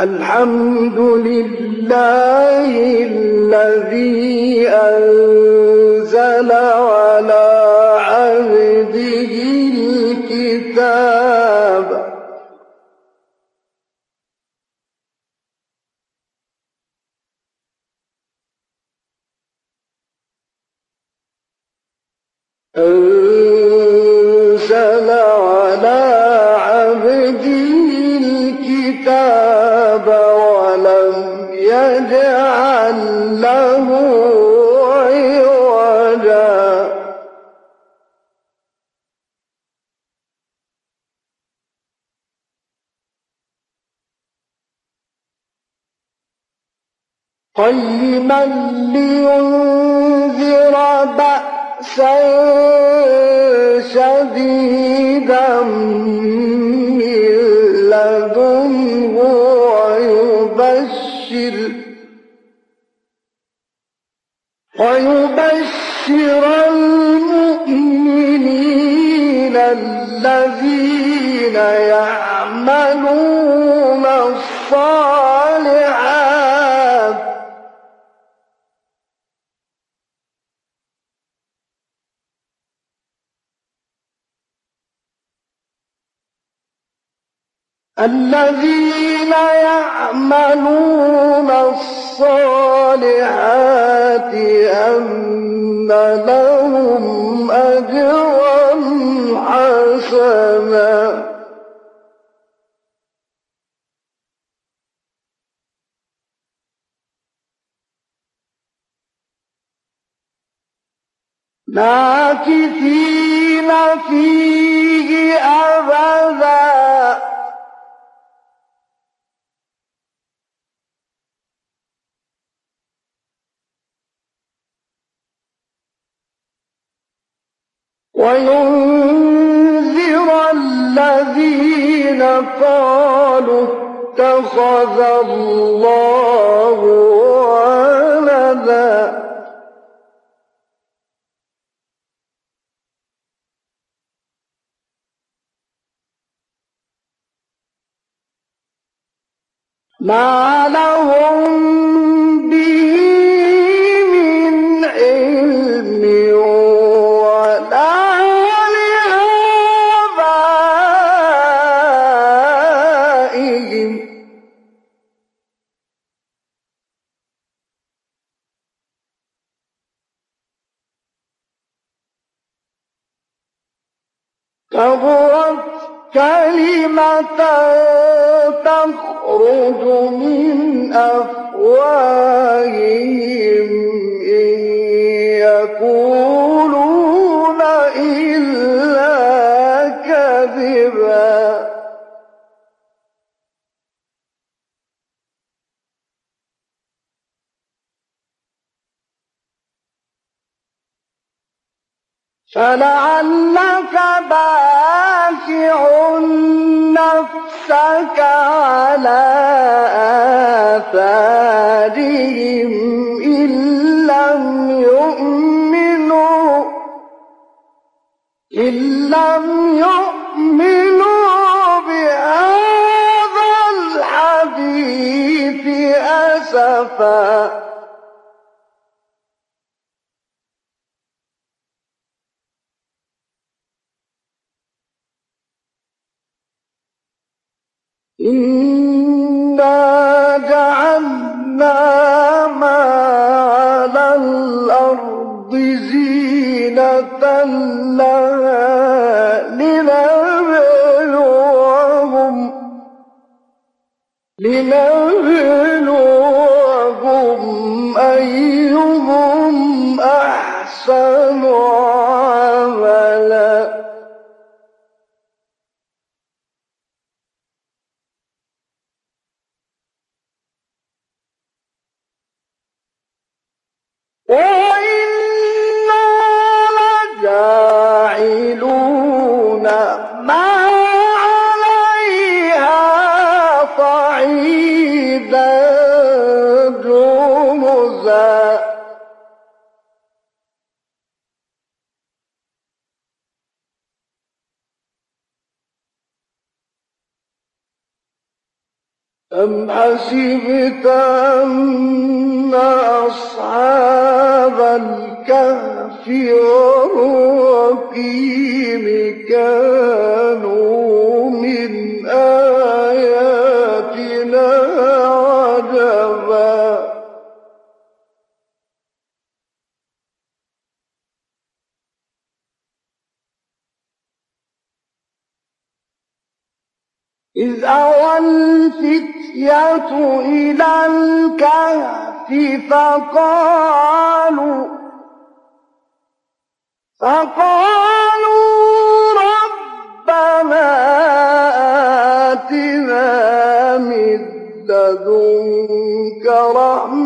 الحمد لله الذي أنزل على عبده الكتاب. أنزل على عبده الكتاب. قيما لينذر الذين يعملون الصالحات أن لهم أجرا حسنا. ماكثين فيه أبدا. وينذر الذين قالوا اتخذ الله ولدا. ما لهم أفواههم إن يقولون إلا كذبا. فلعلك باخع نفسك على آثارهم إن لم يؤمنوا إن لم يؤمنوا بهذا الحديث أسفا. إنا جعلنا ما على الأرض زينة لها لنبلوهم لنبلوهم أم حسبت أن أصحاب الكهف والرقيم كانوا من آياتنا عجبا إذ أوى الفتية إلى الكهف فقالوا فقالوا ربنا آتنا من لدنك رحمة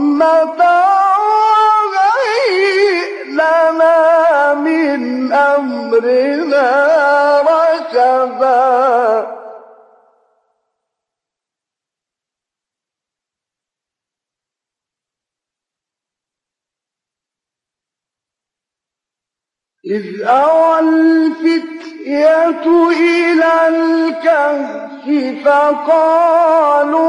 إذ أوى الفتية إلى الكهف فقالوا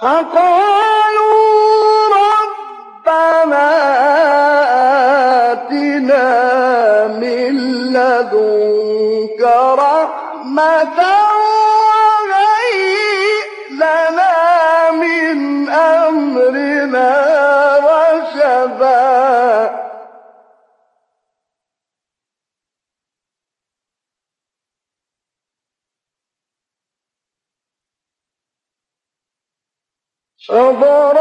فقالوا ربنا آتنا من لدنك رحمة فضربنا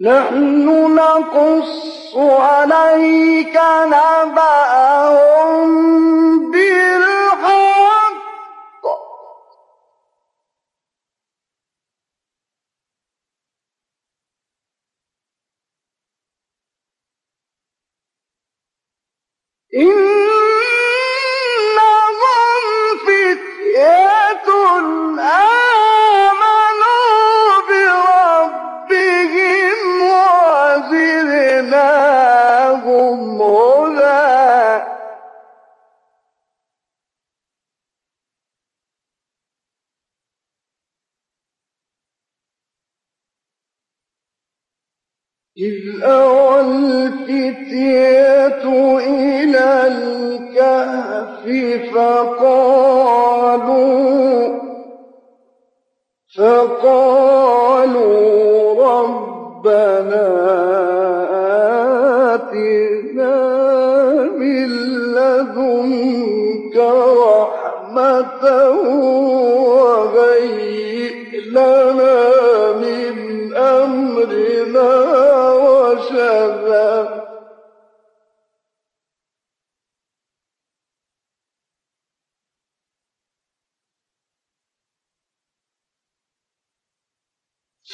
نحن نقص عليك نبأهم إنهم فتية إذ أوى الفتية إلى الكهف فقالوا فقالوا ربنا آتنا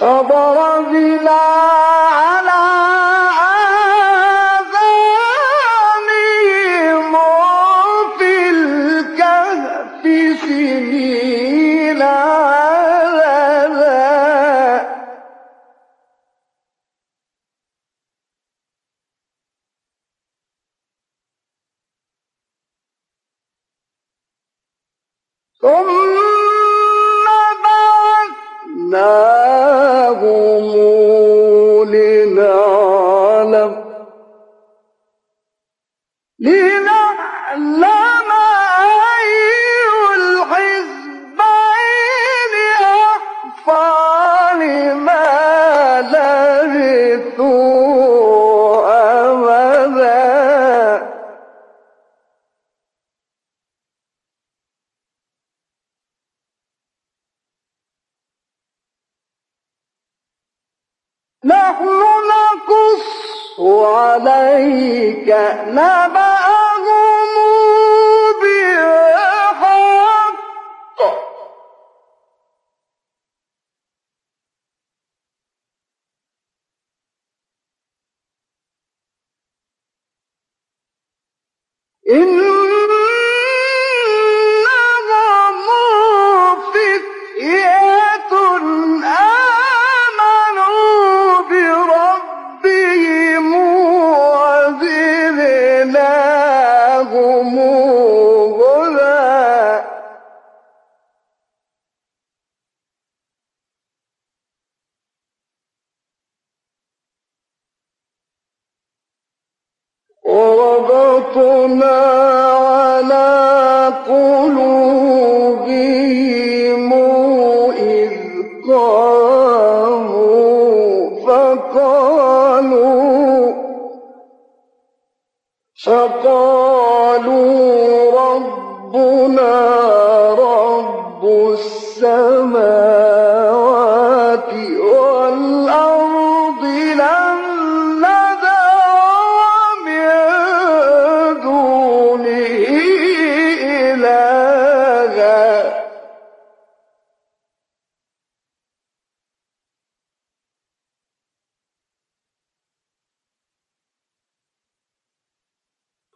فضربنا على آذانهم في الكهف سنين ثم نحن نقص عليك نبأهم.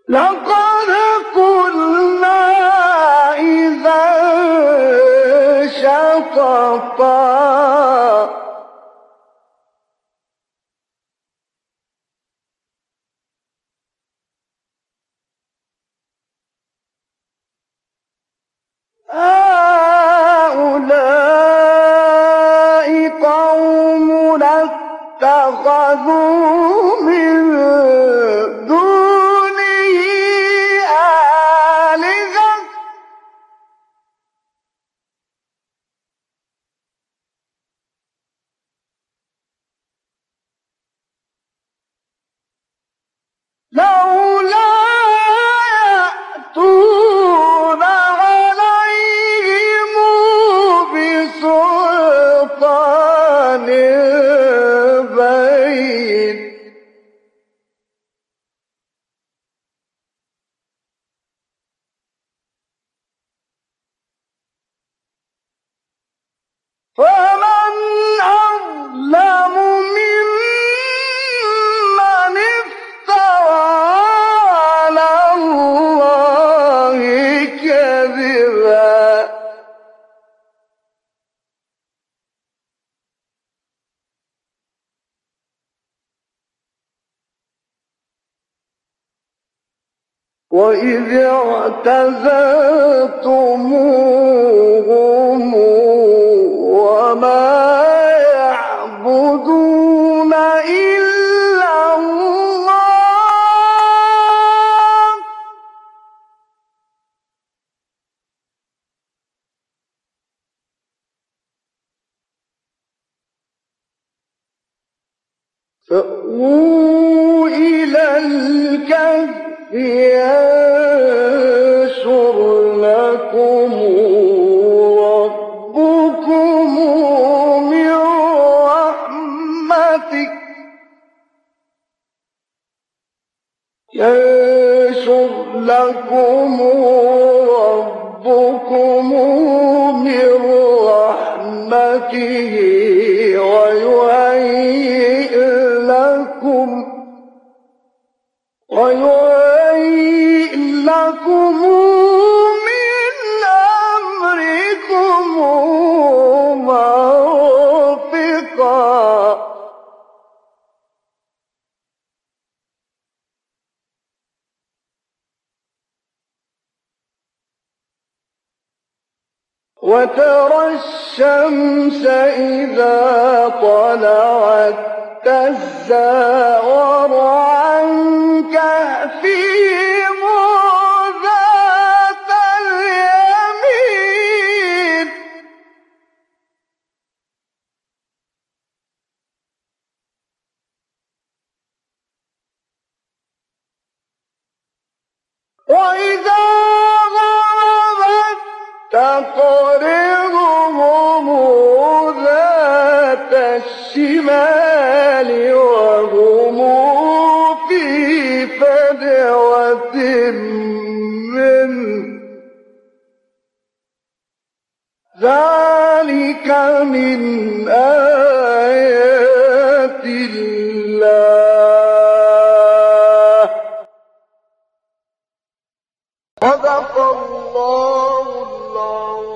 لقد وإذ اعتزلتموهم وما يعبدون إلا الله. فأووا إلى الكهف. Yeah. طلعت تزاور عن كهفهم ذات اليمين. وإذا غربت تقول الجبال وهم في فدوة من ذلك من آيات الله. صدق الله العظيم.